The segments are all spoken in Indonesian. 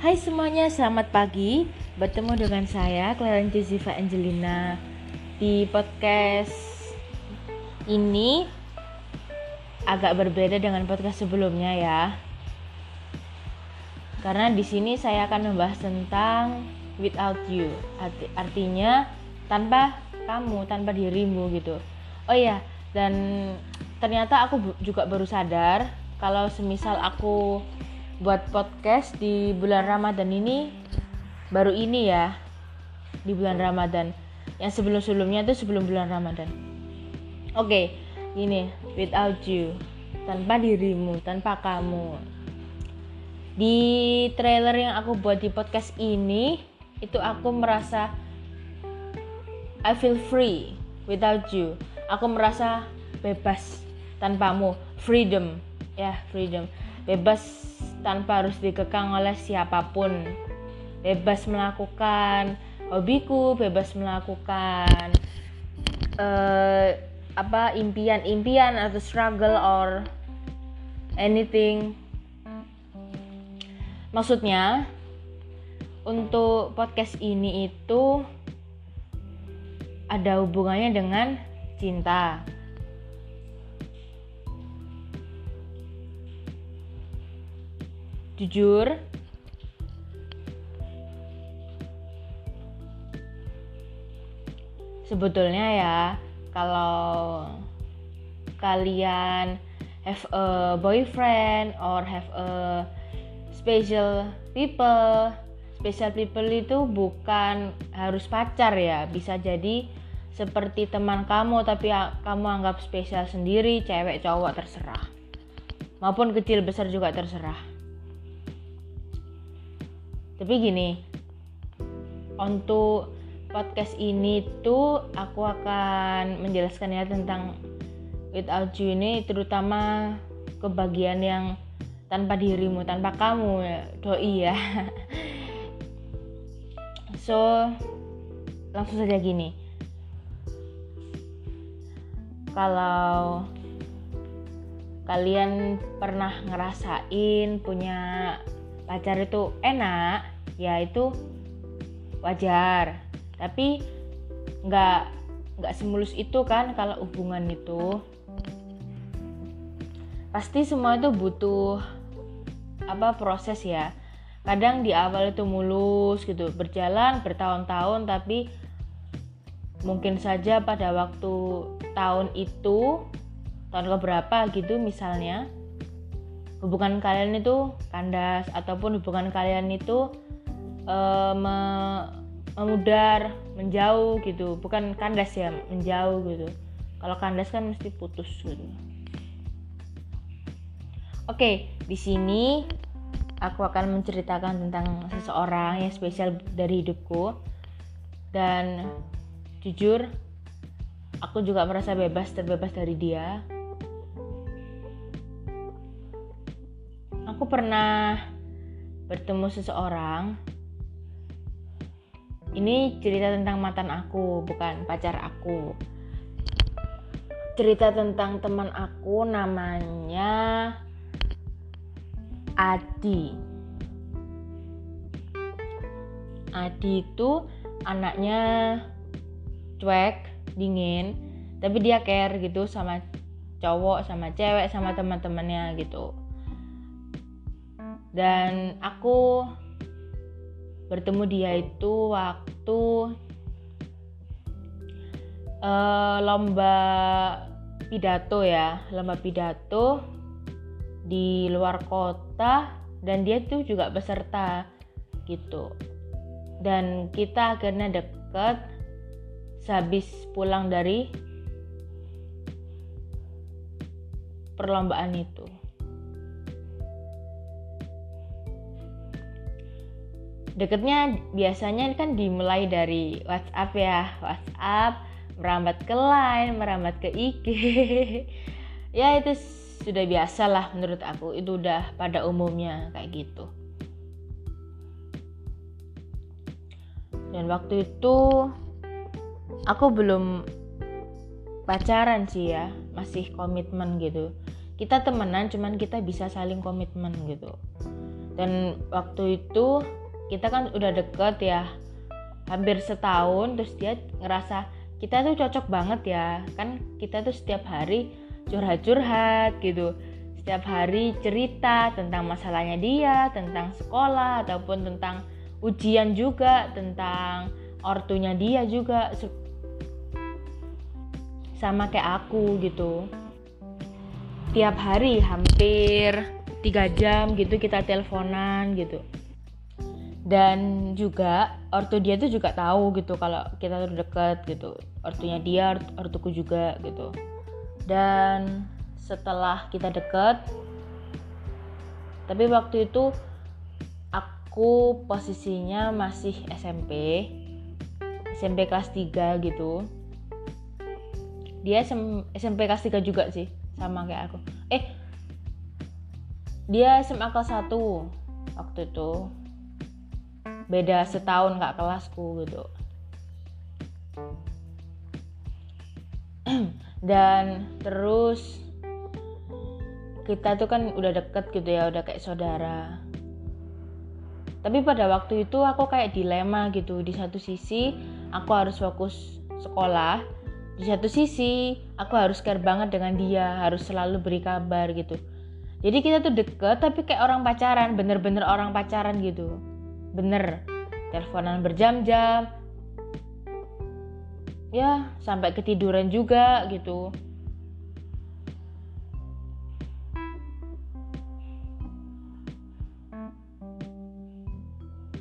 Hai semuanya, selamat pagi. Bertemu dengan saya Clarence Ziva Angelina di podcast ini agak berbeda dengan podcast sebelumnya ya. Karena di sini saya akan membahas tentang without you. Arti, artinya tanpa kamu, tanpa dirimu gitu. Oh iya, dan ternyata aku juga baru sadar kalau semisal aku buat podcast di bulan Ramadan ini baru ini ya di bulan Ramadan. Yang sebelum-sebelumnya itu sebelum bulan Ramadan. Oke okay, ini without you tanpa dirimu tanpa kamu. Di trailer yang aku buat di podcast ini itu aku merasa I feel free without you. Aku merasa bebas tanpamu. Freedom. Ya freedom. Bebas tanpa harus dikekang oleh siapa pun. Bebas melakukan hobiku bebas melakukan uh, apa impian-impian atau struggle or anything. Maksudnya untuk podcast ini itu ada hubungannya dengan cinta jujur. Sebetulnya ya kalau kalian have a boyfriend or have a special people special people itu bukan harus pacar ya. Bisa jadi seperti teman kamu tapi kamu anggap spesial sendiri cewek cowok terserah. Maupun kecil besar juga terserah tapi gini untuk podcast ini tuh aku akan menjelaskan ya tentang without you ini terutama kebagian yang tanpa dirimu tanpa kamu ya doi ya. So langsung saja gini. Kalau kalian pernah ngerasain punya pacar itu enak ya itu wajar. Tapi nggak nggak semulus itu kan kalau hubungan itu. Pasti semua itu butuh apa proses ya. Kadang di awal itu mulus gitu berjalan bertahun-tahun tapi mungkin saja pada waktu tahun itu tahun keberapa gitu misalnya hubungan kalian itu kandas ataupun hubungan kalian itu uh, me memudar menjauh gitu. Bukan kandas ya menjauh gitu. Kalau kandas kan mesti putus gitu. Oke di sini aku akan menceritakan tentang seseorang yang spesial dari hidupku. Dan jujur aku juga merasa bebas terbebas dari dia. Aku pernah bertemu seseorang ini cerita tentang mantan aku bukan pacar aku. Cerita tentang teman aku namanya Adi. Adi itu anaknya cuek dingin tapi dia care gitu sama cowok sama cewek sama teman-temannya gitu. Dan aku bertemu dia itu waktu uh, lomba pidato ya. Lomba pidato di luar kota dan dia tuh juga peserta gitu. Dan kita akhirnya deket sehabis pulang dari perlombaan itu deketnya biasanya kan dimulai dari WhatsApp ya. WhatsApp merambat ke Line merambat ke IG ya itu sudah biasa lah menurut aku. Itu udah pada umumnya kayak gitu. Dan waktu itu aku belum pacaran sih ya. Masih komitmen gitu. Kita temenan cuman kita bisa saling komitmen gitu. Dan waktu itu kita kan udah deket ya hampir setahun terus dia ngerasa kita tuh cocok banget ya. Kan kita tuh setiap hari curhat-curhat gitu. Setiap hari cerita tentang masalahnya dia tentang sekolah ataupun tentang ujian juga tentang ortunya dia juga sama kayak aku gitu. Tiap hari hampir tiga jam gitu kita teleponan gitu dan juga ortu dia tuh juga tahu gitu kalau kita tuh deket gitu. Ortunya dia ortuku juga gitu. Dan setelah kita deket tapi waktu itu aku posisinya masih SMP SMP kelas 3 gitu. Dia SMP kelas 3 juga sih sama kayak aku. Eh dia SMA kelas 1 waktu itu beda setahun kak kelasku gitu. Dan terus kita tuh kan udah deket gitu ya udah kayak saudara. Tapi pada waktu itu aku kayak dilema gitu. Di satu sisi aku harus fokus sekolah. Di satu sisi aku harus care banget dengan dia harus selalu beri kabar gitu. Jadi kita tuh deket tapi kayak orang pacaran bener-bener orang pacaran gitu bener. Teleponan berjam-jam. Ya sampai ketiduran juga gitu.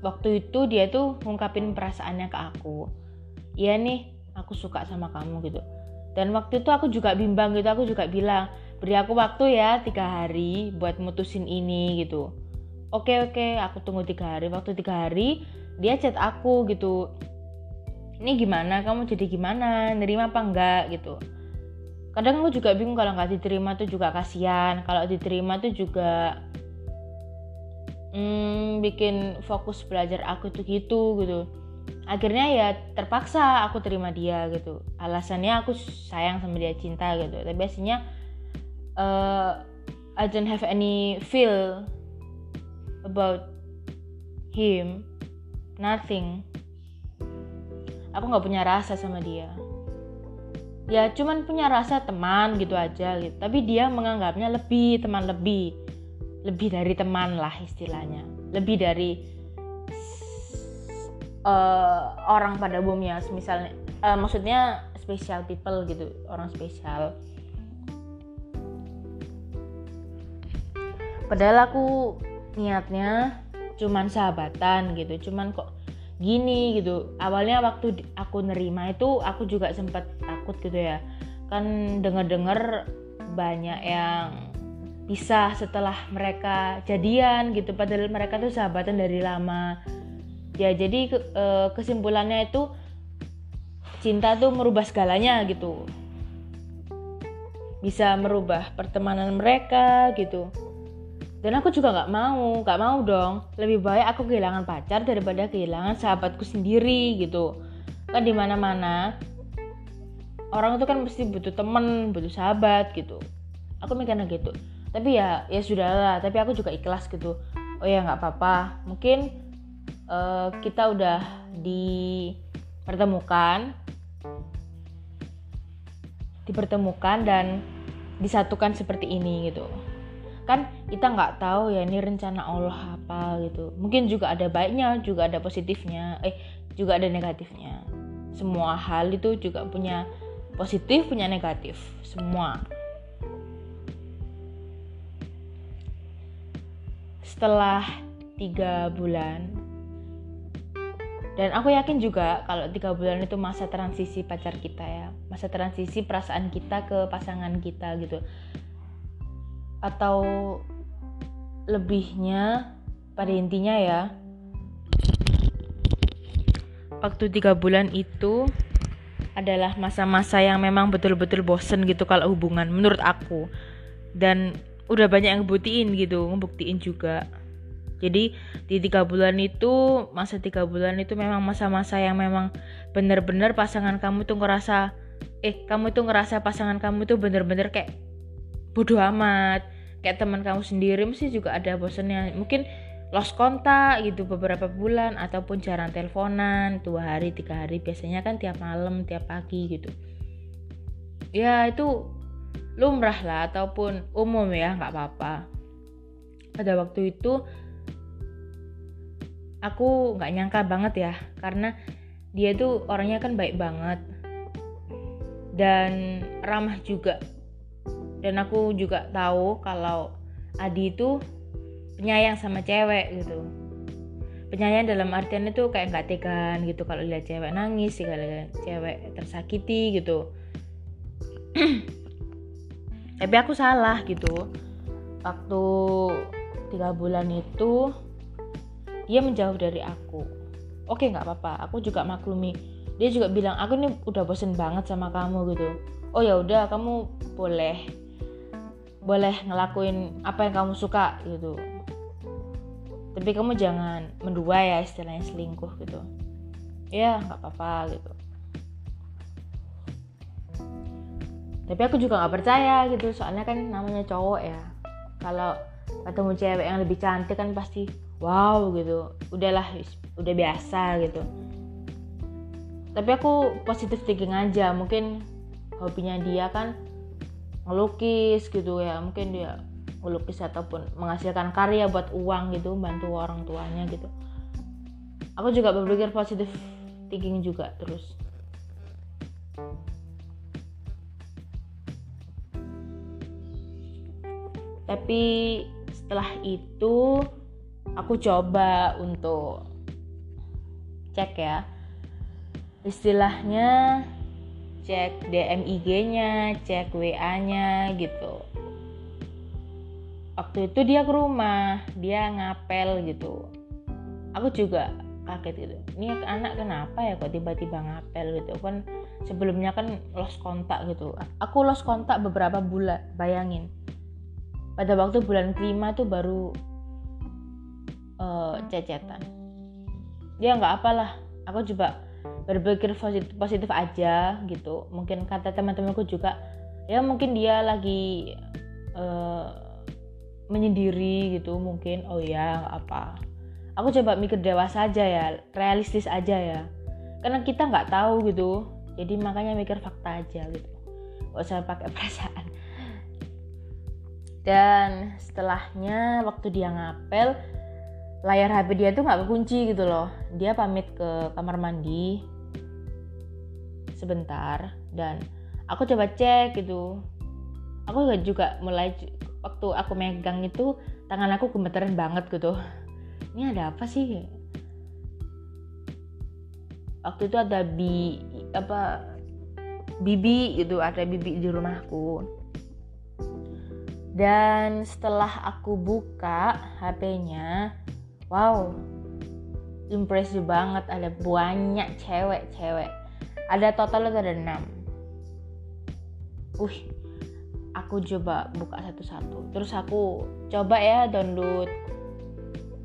Waktu itu dia tuh ngungkapin perasaannya ke aku. Iya nih aku suka sama kamu gitu. Dan waktu itu aku juga bimbang gitu aku juga bilang beri aku waktu ya tiga hari buat mutusin ini gitu oke oke aku tunggu tiga hari. Waktu tiga hari dia chat aku gitu. Ini gimana? Kamu jadi gimana? Nerima apa enggak? Gitu. Kadang aku juga bingung kalau nggak diterima tuh juga kasihan. Kalau diterima tuh juga hmm, bikin fokus belajar aku tuh gitu gitu. Akhirnya ya terpaksa aku terima dia gitu. Alasannya aku sayang sama dia cinta gitu. Tapi biasanya uh, I don't have any feel about him nothing. Aku nggak punya rasa sama dia. Ya cuman punya rasa teman gitu aja gitu. Tapi dia menganggapnya lebih teman lebih. Lebih dari teman lah istilahnya. Lebih dari uh, orang pada umumnya misalnya uh, maksudnya special people gitu orang spesial. Padahal aku niatnya cuman sahabatan gitu cuman kok gini gitu. Awalnya waktu aku nerima itu aku juga sempat takut gitu ya. Kan denger-denger banyak yang pisah setelah mereka jadian gitu padahal mereka tuh sahabatan dari lama. Ya jadi eh, kesimpulannya itu cinta tuh merubah segalanya gitu. Bisa merubah pertemanan mereka gitu dan aku juga nggak mau nggak mau dong. Lebih baik aku kehilangan pacar daripada kehilangan sahabatku sendiri gitu. Kan di mana mana orang itu kan mesti butuh temen butuh sahabat gitu. Aku mikirnya gitu. Tapi ya ya sudahlah. Tapi aku juga ikhlas gitu. Oh ya nggak apa-apa. Mungkin uh, kita udah dipertemukan. Dipertemukan dan disatukan seperti ini gitu kan kita nggak tahu ya ini rencana Allah apa gitu. Mungkin juga ada baiknya juga ada positifnya eh juga ada negatifnya. Semua hal itu juga punya positif punya negatif. Semua. Setelah tiga bulan dan aku yakin juga kalau tiga bulan itu masa transisi pacar kita ya. Masa transisi perasaan kita ke pasangan kita gitu atau lebihnya pada intinya ya. Waktu tiga bulan itu adalah masa-masa yang memang betul-betul bosen gitu kalau hubungan menurut aku. Dan udah banyak yang ngebuktiin gitu ngebuktiin juga. Jadi di tiga bulan itu masa tiga bulan itu memang masa-masa yang memang bener-bener pasangan kamu tuh ngerasa eh kamu tuh ngerasa pasangan kamu tuh bener-bener kayak bodoh amat kayak teman kamu sendiri mesti juga ada bosannya. Mungkin lost kontak gitu beberapa bulan ataupun jarang teleponan dua hari tiga hari biasanya kan tiap malam tiap pagi gitu. Ya itu lumrah lah ataupun umum ya nggak apa-apa. Pada waktu itu aku nggak nyangka banget ya karena dia tuh orangnya kan baik banget. Dan ramah juga dan aku juga tahu kalau Adi itu penyayang sama cewek gitu. Penyayang dalam artian itu kayak nggak tegan gitu kalau lihat cewek nangis lihat cewek tersakiti gitu. Tapi aku salah gitu. Waktu tiga bulan itu dia menjauh dari aku. Oke nggak apa-apa. Aku juga maklumi. Dia juga bilang aku ini udah bosen banget sama kamu gitu. Oh ya udah kamu boleh boleh ngelakuin apa yang kamu suka gitu. Tapi kamu jangan mendua ya istilahnya selingkuh gitu. Ya nggak apa-apa gitu. Tapi aku juga nggak percaya gitu. Soalnya kan namanya cowok ya. Kalau ketemu cewek yang lebih cantik kan pasti wow gitu. Udahlah udah biasa gitu. Tapi aku positif thinking aja. Mungkin hobinya dia kan ngelukis gitu ya. Mungkin dia melukis ataupun menghasilkan karya buat uang gitu bantu orang tuanya gitu. Aku juga berpikir positif thinking juga terus. Tapi setelah itu aku coba untuk cek ya. Istilahnya cek DM IG-nya, cek WA-nya gitu. Waktu itu dia ke rumah dia ngapel gitu. Aku juga kaget gitu. Ini anak kenapa ya kok tiba-tiba ngapel gitu? Kan sebelumnya kan lost kontak gitu. Aku lost kontak beberapa bulan bayangin. Pada waktu bulan kelima tuh baru uh, cecetan. Dia nggak apalah aku coba berpikir positif, positif aja gitu. Mungkin kata teman-temanku juga ya mungkin dia lagi uh, menyendiri gitu mungkin. Oh ya apa aku coba mikir dewasa aja ya realistis aja ya. Karena kita nggak tahu gitu. Jadi makanya mikir fakta aja gitu. Gak usah pakai perasaan. Dan setelahnya waktu dia ngapel layar HP dia tuh nggak kekunci gitu loh. Dia pamit ke kamar mandi sebentar dan aku coba cek gitu. Aku juga mulai waktu aku megang itu tangan aku gemeteran banget gitu. Ini ada apa sih? Waktu itu ada bi apa bibi gitu ada bibi di rumahku. Dan setelah aku buka HP-nya wow. Impressive banget. Ada banyak cewek-cewek ada total ada 6 uh aku coba buka satu-satu. Terus aku coba ya download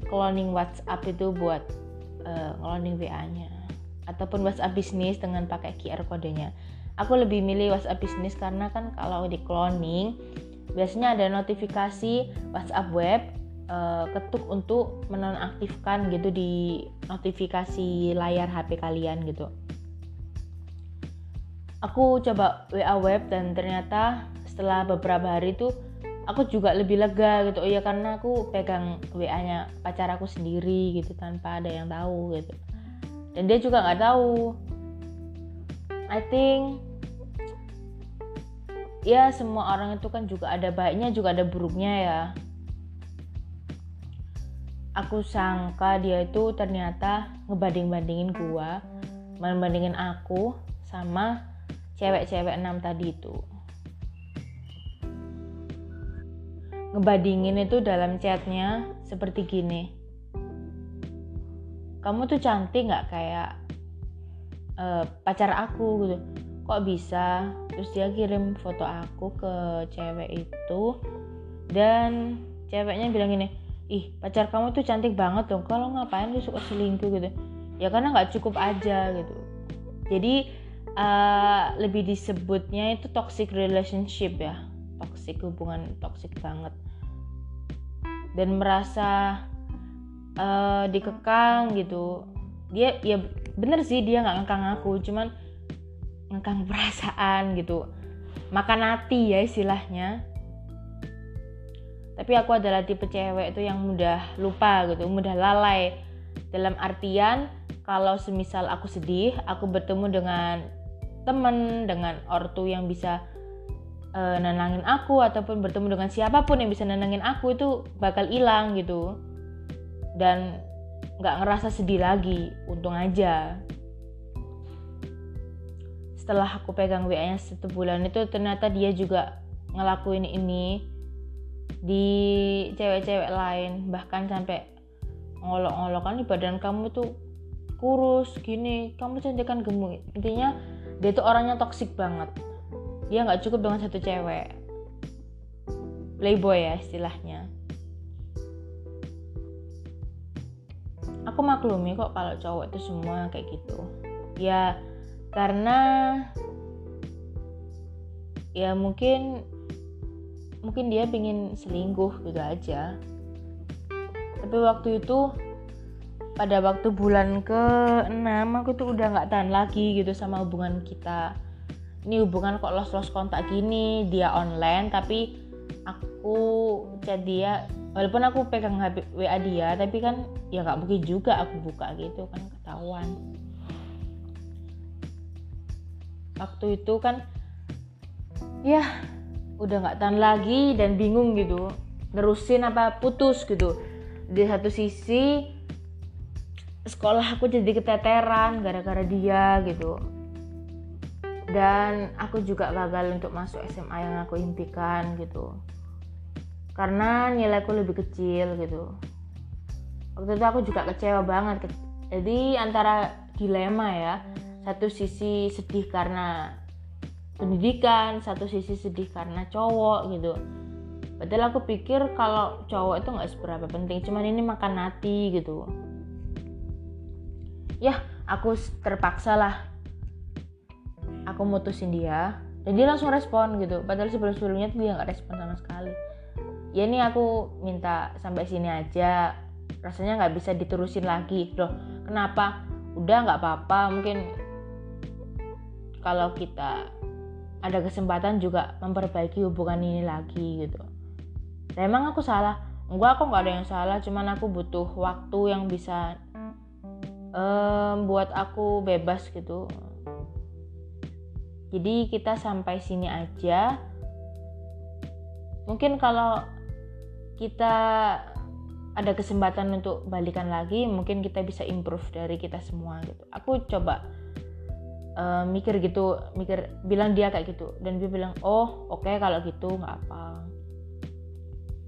cloning WhatsApp itu buat uh, cloning WA-nya ataupun WhatsApp bisnis dengan pakai QR kodenya. Aku lebih milih WhatsApp bisnis karena kan kalau di cloning biasanya ada notifikasi WhatsApp web uh, ketuk untuk menonaktifkan gitu di notifikasi layar HP kalian gitu. Aku coba WA web dan ternyata setelah beberapa hari itu aku juga lebih lega gitu. Oh ya karena aku pegang WA-nya pacar aku sendiri gitu tanpa ada yang tahu gitu. Dan dia juga nggak tahu. I think ya semua orang itu kan juga ada baiknya juga ada buruknya ya aku sangka dia itu ternyata ngebanding-bandingin gua membandingin aku sama cewek-cewek enam tadi itu. Ngebandingin itu dalam chatnya seperti gini. Kamu tuh cantik nggak kayak uh, pacar aku gitu? Kok bisa? Terus dia kirim foto aku ke cewek itu dan ceweknya bilang gini ih pacar kamu tuh cantik banget dong. Kalau ngapain lu suka selingkuh gitu? Ya karena nggak cukup aja gitu. Jadi uh, lebih disebutnya itu toxic relationship ya. Toxic hubungan toxic banget. Dan merasa uh, dikekang gitu. Dia ya bener sih dia nggak ngekang aku. Cuman ngekang perasaan gitu. Makan hati ya istilahnya tapi aku adalah tipe cewek itu yang mudah lupa gitu mudah lalai. Dalam artian kalau semisal aku sedih aku bertemu dengan temen dengan ortu yang bisa uh, nenangin aku ataupun bertemu dengan siapa pun yang bisa nenangin aku itu bakal hilang gitu. Dan nggak ngerasa sedih lagi untung aja. Setelah aku pegang WA nya satu bulan itu ternyata dia juga ngelakuin ini di cewek-cewek lain bahkan sampai ngolok-ngolokan di badan kamu tuh kurus gini kamu cantik kan gemuk. Intinya dia tuh orangnya toksik banget. Dia nggak cukup dengan satu cewek. Playboy ya istilahnya. Aku maklumi kok kalau cowok itu semua kayak gitu. Ya karena ya mungkin mungkin dia pingin selingkuh gitu aja. Tapi waktu itu pada waktu bulan ke-6 aku tuh udah nggak tahan lagi gitu sama hubungan kita. Ini hubungan kok los-los kontak gini dia online tapi aku chat dia. Walaupun aku pegang HP WA dia tapi kan ya nggak mungkin juga aku buka gitu kan ketahuan. Waktu itu kan ya udah nggak tahan lagi dan bingung gitu nerusin apa putus gitu. Di satu sisi sekolah aku jadi keteteran gara-gara dia gitu. Dan aku juga gagal untuk masuk SMA yang aku impikan gitu. Karena nilaiku lebih kecil gitu. Waktu itu aku juga kecewa banget. Jadi antara dilema ya satu sisi sedih karena pendidikan satu sisi sedih karena cowok gitu. Padahal aku pikir kalau cowok itu nggak seberapa penting cuman ini makan hati gitu. Ya aku terpaksa lah. Aku mutusin dia dan dia langsung respon gitu. Padahal sebelum sebelumnya tuh dia nggak respon sama sekali. Ya ini aku minta sampai sini aja. Rasanya nggak bisa diterusin lagi. Loh kenapa? Udah nggak apa-apa mungkin kalau kita ada kesempatan juga memperbaiki hubungan ini lagi gitu. Dan emang aku salah. Enggak aku nggak ada yang salah. Cuman aku butuh waktu yang bisa um, buat aku bebas gitu. Jadi kita sampai sini aja. Mungkin kalau kita ada kesempatan untuk balikan lagi mungkin kita bisa improve dari kita semua gitu. Aku coba uh, mikir gitu mikir bilang dia kayak gitu. Dan dia bilang oh oke okay, kalau gitu nggak apa.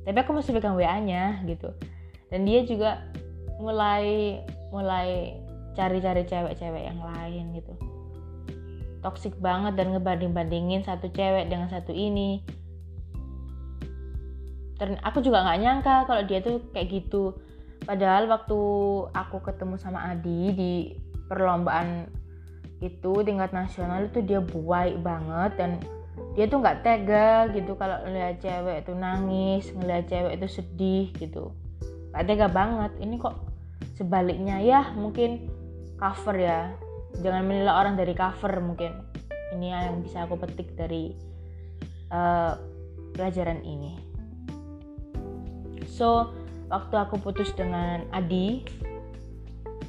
Tapi aku masih pegang wa nya gitu. Dan dia juga mulai mulai cari-cari cewek-cewek yang lain gitu. Toxic banget dan ngebanding-bandingin satu cewek dengan satu ini. Dan aku juga nggak nyangka kalau dia tuh kayak gitu. Padahal waktu aku ketemu sama Adi di perlombaan itu tingkat nasional itu dia buai banget dan dia tuh nggak tega gitu kalau ngeliat cewek itu nangis ngeliat cewek itu sedih gitu. Nggak tega banget. Ini kok sebaliknya ya mungkin cover ya. Jangan menilai orang dari cover mungkin. Ini yang bisa aku petik dari uh, pelajaran ini. So waktu aku putus dengan Adi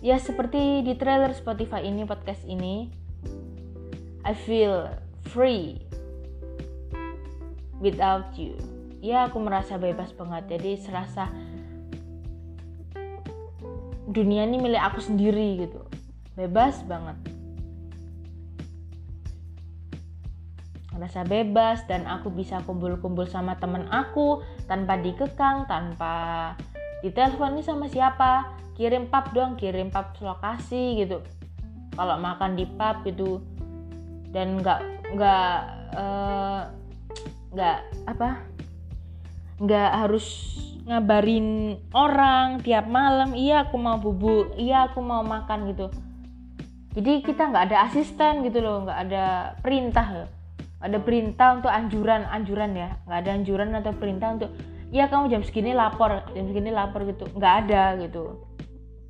ya seperti di trailer Spotify ini podcast ini I feel free without you. Ya aku merasa bebas banget. Jadi serasa dunia ini milik aku sendiri gitu. Bebas banget. Merasa bebas dan aku bisa kumpul-kumpul sama temen aku tanpa dikekang tanpa ditelepon ini sama siapa kirim pub dong kirim pub lokasi gitu. Kalau makan di pub gitu. Dan nggak nggak eh, nggak uh, apa? Nggak harus ngabarin orang tiap malam iya aku mau bubuk iya aku mau makan gitu. Jadi kita nggak ada asisten gitu loh nggak ada perintah ada perintah untuk anjuran anjuran ya. Nggak ada anjuran atau perintah untuk iya kamu jam segini lapor jam segini lapor gitu. Nggak ada gitu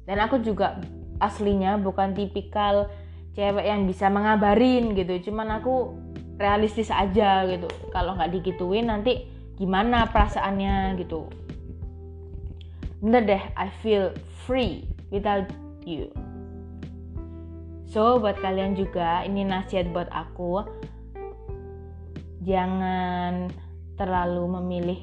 dan aku juga aslinya bukan tipikal cewek yang bisa mengabarin gitu. Cuman aku realistis aja gitu. Kalau nggak digituin nanti gimana perasaannya gitu. Bener deh I feel free without you. So buat kalian juga ini nasihat buat aku. Jangan terlalu memilih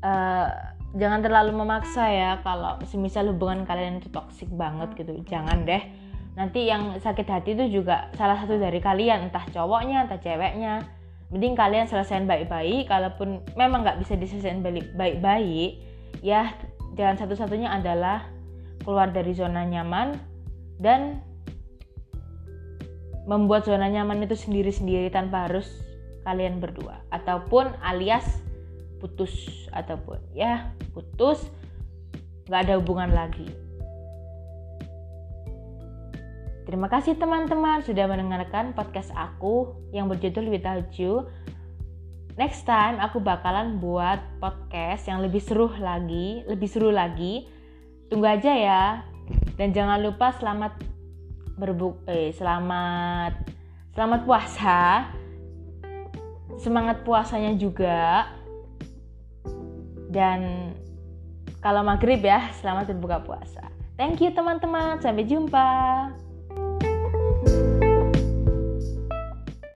uh, jangan terlalu memaksa ya kalau semisal hubungan kalian itu toksik banget gitu jangan deh. Nanti yang sakit hati itu juga salah satu dari kalian entah cowoknya entah ceweknya. Mending kalian selesaikan baik-baik kalaupun memang nggak bisa diselesaikan baik-baik ya jalan satu-satunya adalah keluar dari zona nyaman dan membuat zona nyaman itu sendiri-sendiri tanpa harus kalian berdua. Ataupun alias putus ataupun ya putus nggak ada hubungan lagi Terima kasih teman-teman sudah mendengarkan podcast aku yang berjudul Without You. Next time aku bakalan buat podcast yang lebih seru lagi, lebih seru lagi. Tunggu aja ya. Dan jangan lupa selamat berbuk eh selamat selamat puasa. Semangat puasanya juga dan kalau maghrib ya selamat berbuka puasa. Thank you teman-teman. Sampai jumpa